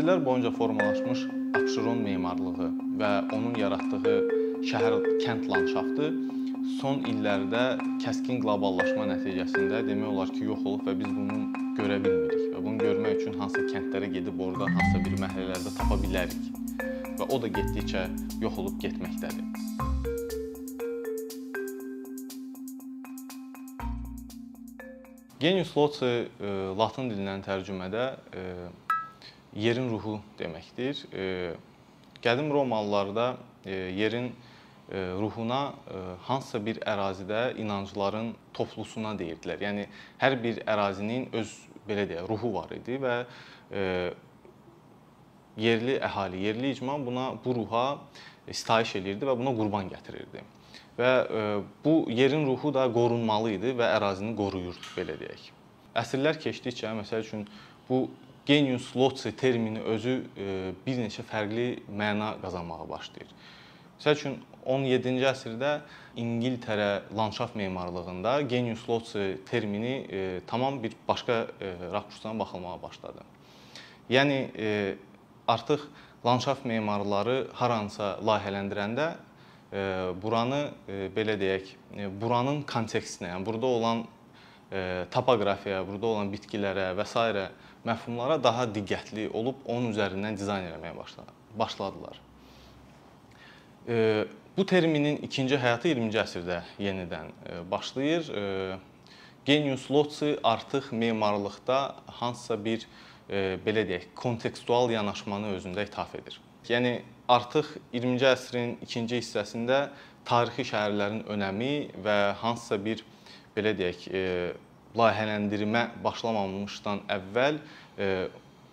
Əsrlər boyunca formalaşmış Abşeron memarlığı və onun yaratdığı şəhər kənd landşaftı son illərdə kəskin qloballaşma nəticəsində demək olar ki, yox olub və biz bunu görə bilmirik və bunu görmək üçün hansı kəndlərə gedib orada hansısa bir məhəllələrdə tapa bilərik və o da getdikcə yox olub getməkdədir. Genius loci latın dilindən tərcümədə e, yerin ruhu deməkdir. E, qədim Romalılarda e, yerin ruhuna hansısa bir ərazidə inancların toplusuna deyirdilər. Yəni hər bir ərazinin öz belə deyək, ruhu var idi və yerli əhali, yerli icma buna bu ruha sitayiş eləyirdi və buna qurban gətirirdi və e, bu yerin ruhu da qorunmalı idi və ərazini qoruyurdu belə deyək. Əsrlər keçdikcə məsəl üçün bu genius loci termini özü e, bir neçə fərqli məna qazanmağa başlayır. Məsəl üçün 17-ci əsrdə İngiltərə landşaft memarlığında genius loci termini e, tamam bir başqa rakursdan baxılmağa başladı. Yəni artıq landşaft memarları haransa layihələndirəndə buranı belə deyək, buranın kontekstinə, yəni burada olan topoqrafiyaya, burada olan bitkilərə və s. məfhumlara daha diqqətli olub onun üzərindən dizayn etməyə başladılar. Bu terminin ikinci həyatı 20-ci əsrdə yenidən başlayır. Genius loci artıq memarlıqda hansısa bir belə deyək, kontekstual yanaşmanı özündə ithaf edir. Yəni artıq 20-ci əsrin ikinci hissəsində tarixi şəhərlərin önəmi və hansısa bir belə deyək, e, layihələndirmə başlamamışdan əvvəl e,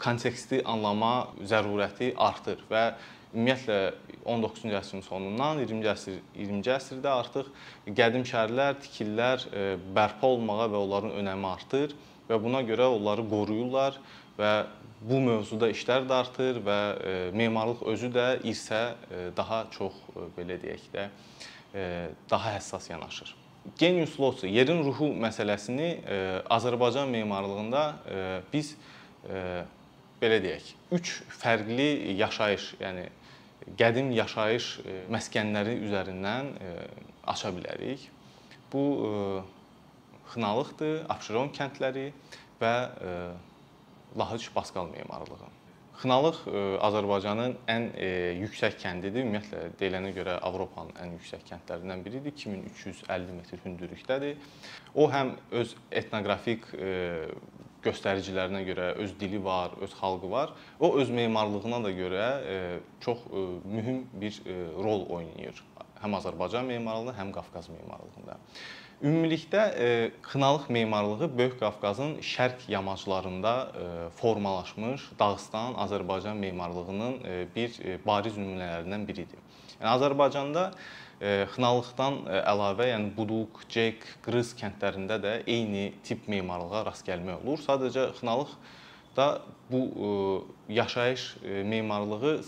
konteksti anlama zərurəti artır və ümumiyyətlə 19-cu əsrin sonundan 20-ci əsr 20-ci əsrdə artıq qədim şəhərlər, tikililər e, bərpa olunmağa və onların önəmi artır və buna görə onları qoruyurlar və bu mövzuda işlər də artır və memarlıq özü də irsə daha çox belə deyək də daha həssas yanaşır. Genius loci, yerin ruhu məsələsini Azərbaycan memarlığında biz belə deyək, 3 fərqli yaşayış, yəni qədim yaşayış məskənləri üzərindən aça bilərik. Bu Xınalıqdır, Abşeron kəndləri və Lahıc Baskal memarlığı. Xınalıq e, Azərbaycanın ən e, yüksək kəndidir. Ümumiyyətlə deyilənə görə Avropanın ən yüksək kəndlərindən biridir. 2350 metr hündürlükdədir. O həm öz etnoqrafik e, göstəricilərinə görə öz dili var, öz xalqı var. O öz memarlığına da görə çox mühüm bir rol oynayır. Həm Azərbaycan memarlığında, həm Qafqaz memarlığında. Ümumilikdə e, xınalıq memarlığı Böyük Qafqazın şərq yamaclarında e, formalaşmış Dağıstan, Azərbaycan memarlığının e, bir bariz nümunələrindən biridir. Yəni Azərbaycanda xınalıqdan əlavə, yəni Buduq, Cek, Qrız kəndlərində də eyni tip memarlığa rast gəlmək olur. Sadəcə xınalıq da bu yaşayış memarlığı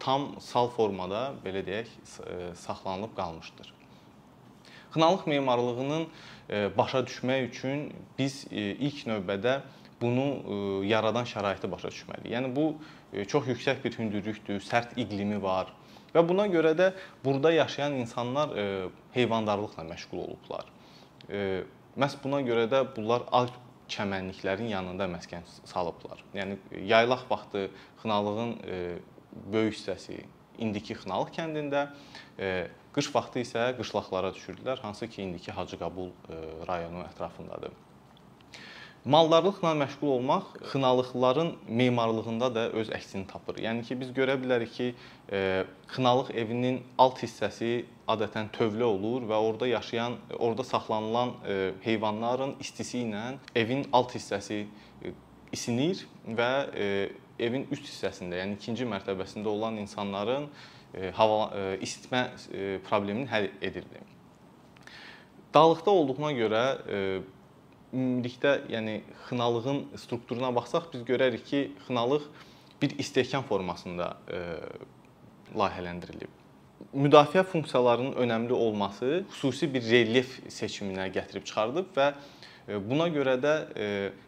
tam sal formada belə deyək saxlanılıb qalmışdır. Xınalıq memarlığının e, başa düşmək üçün biz e, ilk növbədə bunu e, yaradan şəraiti başa düşməliyik. Yəni bu çox yüksək bir hündürlükdür, sərt iqlimi var və buna görə də burada yaşayan insanlar heyvandarlıqla məşğul olublar. Məhz buna görə də bunlar alp çəmənliklərin yanında məskən salıblar. Yəni yaylaq vaxtı xınalığın böyük hissəsi indiki Xınalıq kəndində Qış vaxtı isə qışlaqlara düşürdülər, hansı ki, indiki Hacıqabul e, rayonu ətrafındadır. Maldarlıqla məşğul olmaq xınalıqların memarlığında da öz əksini tapır. Yəni ki, biz görə bilərik ki, e, xınalıq evinin alt hissəsi adətən tövlə olur və orada yaşayan, orada saxlanılan e, heyvanların istisi ilə evin alt hissəsi isinir və evin üst hissəsində, yəni ikinci mərtəbəsində olan insanların E, hava e, isitmə e, problemini həll edirdi. Dağlıqda olduğuna görə ümumilikdə, yəni xınalığın strukturuna baxsaq biz görərik ki, xınalıq bir istehkam formasında layihələndirilib. Müdafiə funksiyalarının önəmli olması xüsusi bir relyef seçiminə gətirib çıxardıb və Buna görə də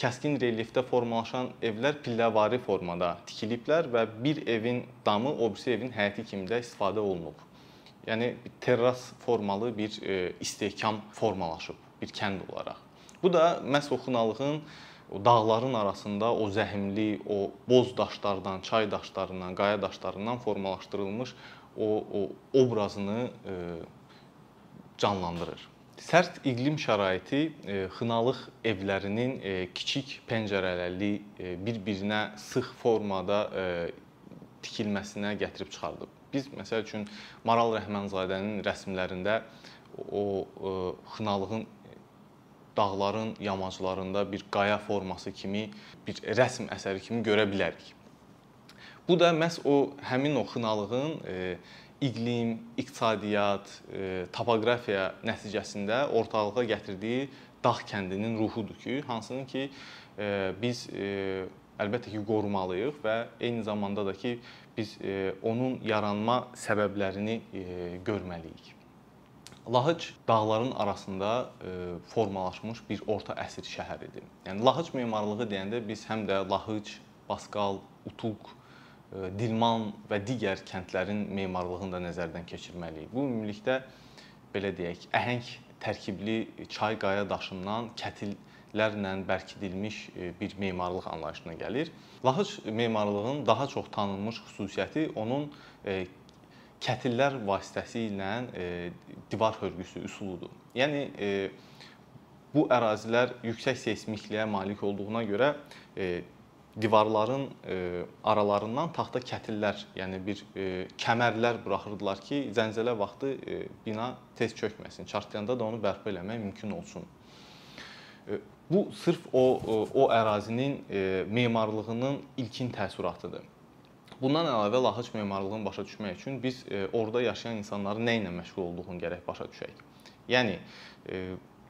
kəskin relyefdə formalaşan evlər pilləvari formada tikiliblər və bir evin damı o birisi evin həyəti kimi də istifadə olunub. Yəni terras formalı bir istehkam formalaşıb bir kənd olaraq. Bu da məhz o xınalığın o dağların arasında o zəhmli, o boz daşlardan, çay daşlarından, qaya daşlarından formalaşdırılmış o, o obrazını canlandırır. Sərt iqlim şəraiti e, xınalıq evlərinin e, kiçik pəncərələrli, e, bir-birinə sıx formada tikilməsinə gətirib çıxardıb. Biz məsəl üçün Maral Rəhmanzadənin rəsmlərində o xınalığın dağların yamaclarında bir qaya forması kimi, bir rəsm əsəri kimi görə bilərik. Bu da məhz o həmin o xınalığın iqlim, iqtisadiyyat, e, topoqrafiya nəticəsində ortalığa gətirdiyi dağ kəndinin ruhudur ki, hansının ki e, biz e, əlbəttə ki qorumalıyıq və eyni zamanda da ki biz onun yaranma səbəblərini görməliyik. Lahıc dağların arasında formalaşmış bir orta əsr şəhəridir. Yəni Lahıc memarlığı deyəndə biz həm də Lahıc, Baskal, Utuq Dilman və digər kəndlərin memarlığını da nəzərdən keçirməliyik. Bu ümumilikdə belə deyək, əhəng tərkibli çay qaya daşından kətillərlə bərkidilmiş e, bir memarlıq anlayışına gəlir. Lahıc memarlığının daha çox tanınmış xüsusiyyəti onun e, kətillər vasitəsilə e, divar hörgüsü üsuludur. Yəni bu ərazilər yüksək seysmikliyə malik olduğuna görə divarların e, aralarından taxta kətillər, yəni bir e, kəmərlər buraxırdılar ki, zəlzələ vaxtı e, bina tez çökməsin. Çartlayanda da onu bərpa eləmək mümkün olsun. Bu sırf o o ərazinin memarlığının ilkin təəssüratıdır. Bundan əlavə Lahıc memarlığını başa düşmək üçün biz orada yaşayan insanların nə ilə məşğul olduğunu gərək başa düşək. Yəni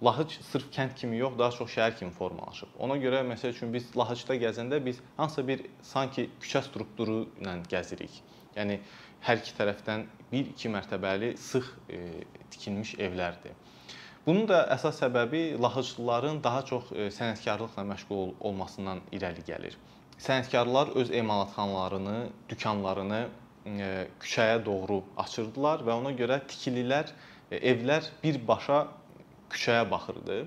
Lahıc sırf kənd kimi yox, daha çox şəhər kimi formalaşıb. Ona görə məsəl üçün biz Lahıcda gəzəndə biz hansısa bir sanki küçə strukturu ilə gəzirik. Yəni hər iki tərəfdən 1-2 mərtəbəli sıx e, tikilmiş evlərdir. Bunun da əsas səbəbi Lahıclıların daha çox e, sənətkarlıqla məşğul olmasından irəli gəlir. Sənətkarlar öz emalatxanalarını, dükanlarını e, küçəyə doğru açırdılar və ona görə tikililər, e, evlər birbaşa küçəyə baxırdı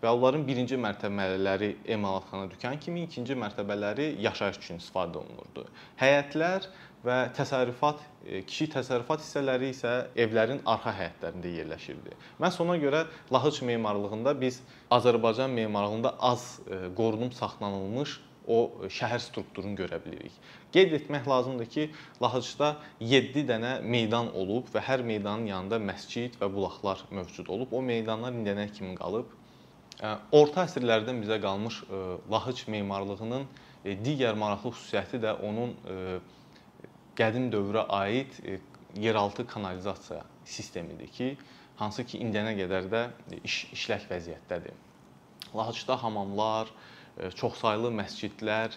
və onların birinci mərtəbələri emalatxana, dükan kimi, ikinci mərtəbələri yaşayış üçün istifadə olunurdu. Həyətlər və təsərrüfat, e, kiçik təsərrüfat hissələri isə evlərin arxa həyətlərində yerləşirdi. Məhz ona görə Lahıc memarlığında biz Azərbaycan memarlığında az e, qorunub saxlanılmış o şəhər strukturunu görə bilirik. Qeyd etmək lazımdır ki, Lahıcda 7 dənə meydan olub və hər meydanın yanında məscid və bulaqlar mövcud olub. O meydanlar indiyənə kimi qalıb. Orta əsrlərdən bizə qalmış Lahıc memarlığının digər maraqlı xüsusiyyəti də onun qədim dövrə aid yeraltı kanalizasiya sistemidir ki, hansı ki indiyənə qədər də iş işlək vəziyyətdədir. Lahıcda hamamlar, çoxsaylı məscidlər,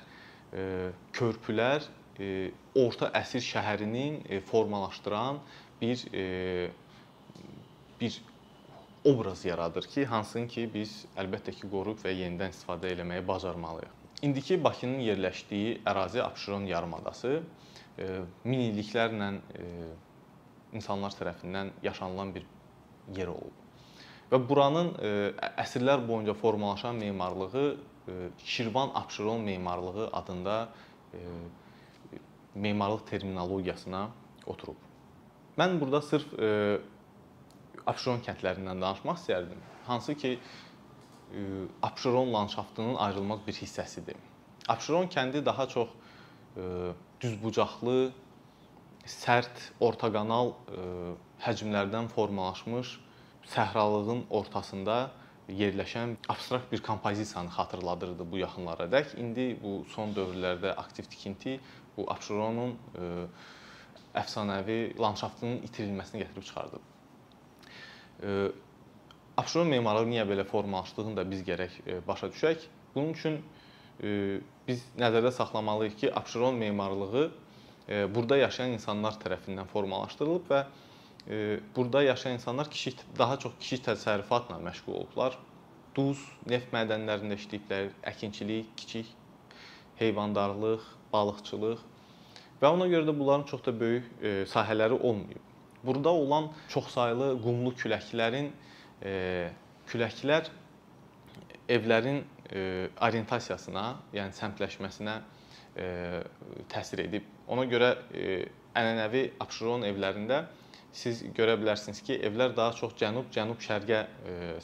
körpülər orta əsr şəhərinin formalaşdıran bir bir obraz yaradır ki, hansını ki biz əlbəttə ki qoruyub və yenidən istifadə etməyi bacarmalıyıq. İndiki Bakının yerləşdiyi ərazi Abşeron yarımadası min illiklərlə insanlar tərəfindən yaşanılan bir yer olub. Və buranın əsrlər boyunca formalaşan memarlığı Şirvan Abşeron memarlığı adında memarlıq terminologiyasına oturub. Mən burada sırf Abşeron kəndlərindən danışmaq istərdim. Hansı ki Abşeron landşaftının ayrılmaz bir hissəsidir. Abşeron kəndi daha çox düzbucaqlı, sərt, ortaqanal həcmlərdən formalaşmış səhralığın ortasında yerləşən abstrakt bir kompozisiyanı xatırladırdı bu yaxınlaradək. İndi bu son dövrlərdə aktiv tikinti bu Abşeronun e, əfsanəvi landşaftının itirilməsini gətirib çıxardı. E, Abşeron memarlığı niyə belə formalaşdığını da biz gərək e, başa düşək. Bunun üçün biz nəzərdə saxlamalıyıq ki, Abşeron memarlığı burada yaşayan insanlar tərəfindən formalaşdırılıb və burada yaşayan insanlar kiçik daha çox kiçik təsərrüfatla məşğul olublar. duz, neft mədənlərində işləyiblər, əkinçilik, kiçik heyvandarlıq, balıqçılıq və ona görə də bunların çox da böyük e, sahələri olmayıb. Burada olan çoxsaylı qumlu küləklərin e, küləklər evlərin e, orientasiyasına, yəni səmtləşməsinə təsir edib. Ona görə ənənəvi Abşeron evlərində siz görə bilərsiniz ki, evlər daha çox cənub-cənub-şərqə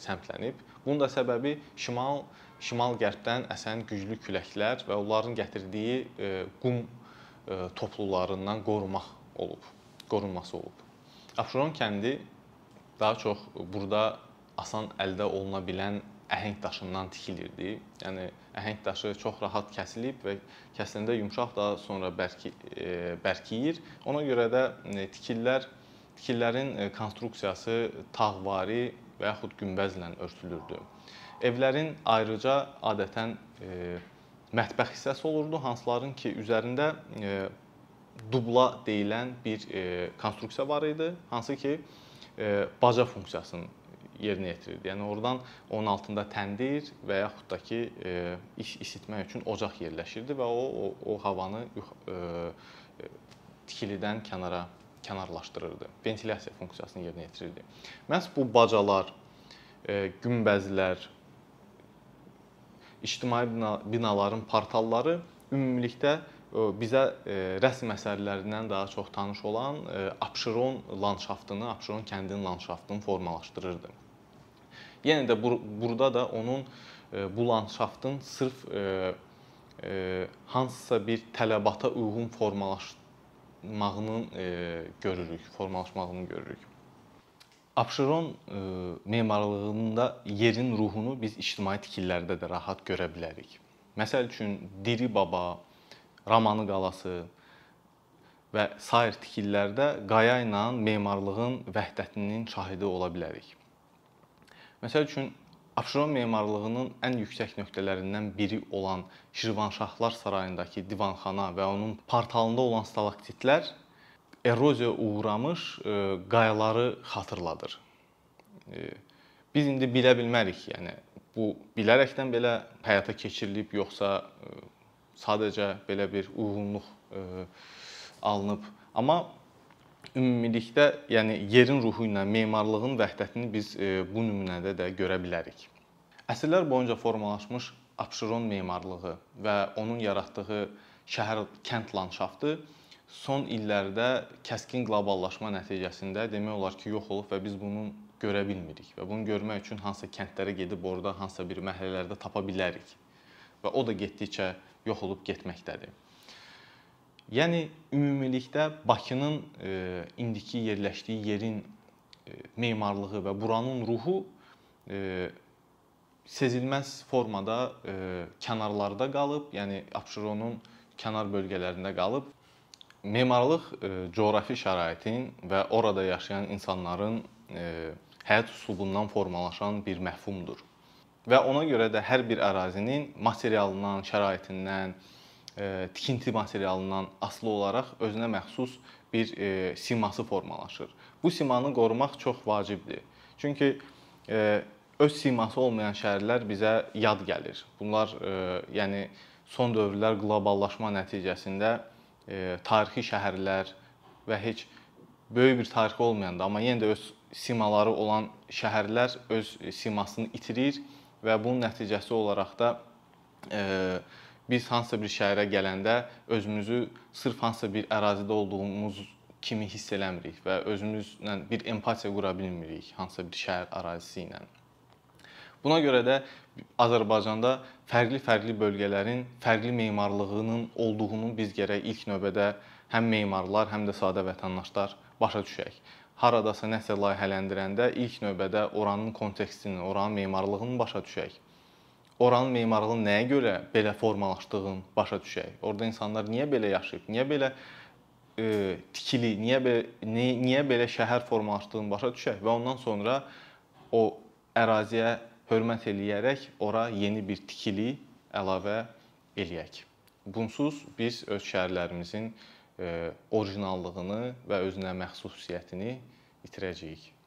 səmtlənib. Bunun da səbəbi şimal şimal-qərbdən əsən güclü küləklər və onların gətirdiyi e, qum e, toplularından qorumaq olub, qorunması olub. Abşeron kəndi daha çox burada asan əldə oluna bilən əhəng daşından tikilirdi. Yəni əhəng daşı çox rahat kəsilib və kəsiləndə yumşaq daha sonra bərki e, bərkiyir. Ona görə də tikillər tikillərin konstruksiyası tağvari və yaxud günbəzlə örtülürdü. Evlərin ayrıca adətən e, mətbəx hissəsi olurdu, hansıların ki, üzərində e, dubla deyilən bir e, konstruksiya var idi, hansı ki, e, baca funksiyasını yerinə yetirirdi. Yəni oradan onun altında təndir və yaxud da ki, e, iş isitmək üçün ocaq yerləşirdi və o o, o havanı e, tikilidən kənara kənarlaşdırırdı. Ventilyasiya funksiyasını yerinə yetirirdi. Məhz bu bacalar, e, günbəzlər, ictimai binaların portalları ümumilikdə e, bizə e, rəsm əsərlərindən daha çox tanış olan Abşeron landşaftını, Abşeron kəndinin landşaftını formalaşdırırdı. Yenə də bur burada da onun bu landşaftın sırf hansısa bir tələbata uyğun formalaşmağının görürük, formalaşmağını görürük. Abşeron e, memarlığında yerin ruhunu biz ictimai tikililərdə də rahat görə bilərik. Məsəl üçün Diri Baba, Ramanı qalası və sair tikililərdə qaya ilə memarlığın vəhdətinin şahidi ola bilərik. Məsəl üçün Abşeron memarlığının ən yüksək nöqtələrindən biri olan Şirvanşahlar sarayındakı divanxana və onun portalında olan stalaktitlər eroziyaya uğramış e, qayaları xatırladır. E, biz indi bilə bilmərik, yəni bu bilərəkdən belə həyata keçirilib yoxsa e, sadəcə belə bir uyğunluq alınıb. Amma ümumilikdə, yəni yerin ruhu ilə memarlığın vəhdətini biz bu nümunədə də görə bilərik. Əsrlər boyunca formalaşmış Abşeron memarlığı və onun yaratdığı şəhər kənd landşaftı son illərdə kəskin qloballaşma nəticəsində demək olar ki, yox olub və biz bunu görə bilmirik və bunu görmək üçün hansısa kəndlərə gedib orada hansısa bir məhəllələrdə tapa bilərik. Və o da getdikcə yox olub getməkdədir. Yəni ümumilikdə Bakının e, indiki yerləşdiyi yerin e, memarlığı və buranın ruhu e, sezilməz formada e, kənarlarda qalıb, yəni Abşeronun kənar bölgələrində qalıb Memarlıq e, coğrafi şəraitin və orada yaşayan insanların e, həyat üslubundan formalaşan bir məfhumdur. Və ona görə də hər bir ərazinin materialından, şəraitindən, e, tikinti materialından asılı olaraq özünə məxsus bir siması formalaşır. Bu simanı qorumaq çox vacibdir. Çünki öz siması olmayan şəhərlər bizə yad gəlir. Bunlar yəni son dövrlər qloballaşma nəticəsində tarixi şəhərlər və heç böyük bir tarixi olmayanda, amma yenə də öz simaları olan şəhərlər öz simasını itirir və bunun nəticəsi olaraq da e, biz hansısa bir şəhərə gələndə özümüzü sırf hansısa bir ərazidə olduğumuz kimi hiss eləmirik və özümüzlə bir empatiya qura bilmirik hansısa bir şəhər ərazisi ilə. Buna görə də Azərbaycanda fərqli-fərqli bölgələrin fərqli memarlığının olduğunu biz gərək ilk növbədə həm memarlar, həm də sadə vətəndaşlar başa düşək. Haradasa nəsə layihələndirəndə ilk növbədə oranın kontekstini, oranın memarlığını başa düşək. Oranın memarlığının nəyə görə belə formalaşdığını başa düşək. Orda insanlar niyə belə yaşayıb, niyə belə e, tikili, niyə belə niyə, niyə belə şəhər formalaşdığını başa düşək və ondan sonra o əraziyə hörmət eləyərək ora yeni bir tikili əlavə eləyək. Bunsuz biz öz şəhərlərimizin e, orijinallığını və özünə məxsusiyyətini itirəcəyik.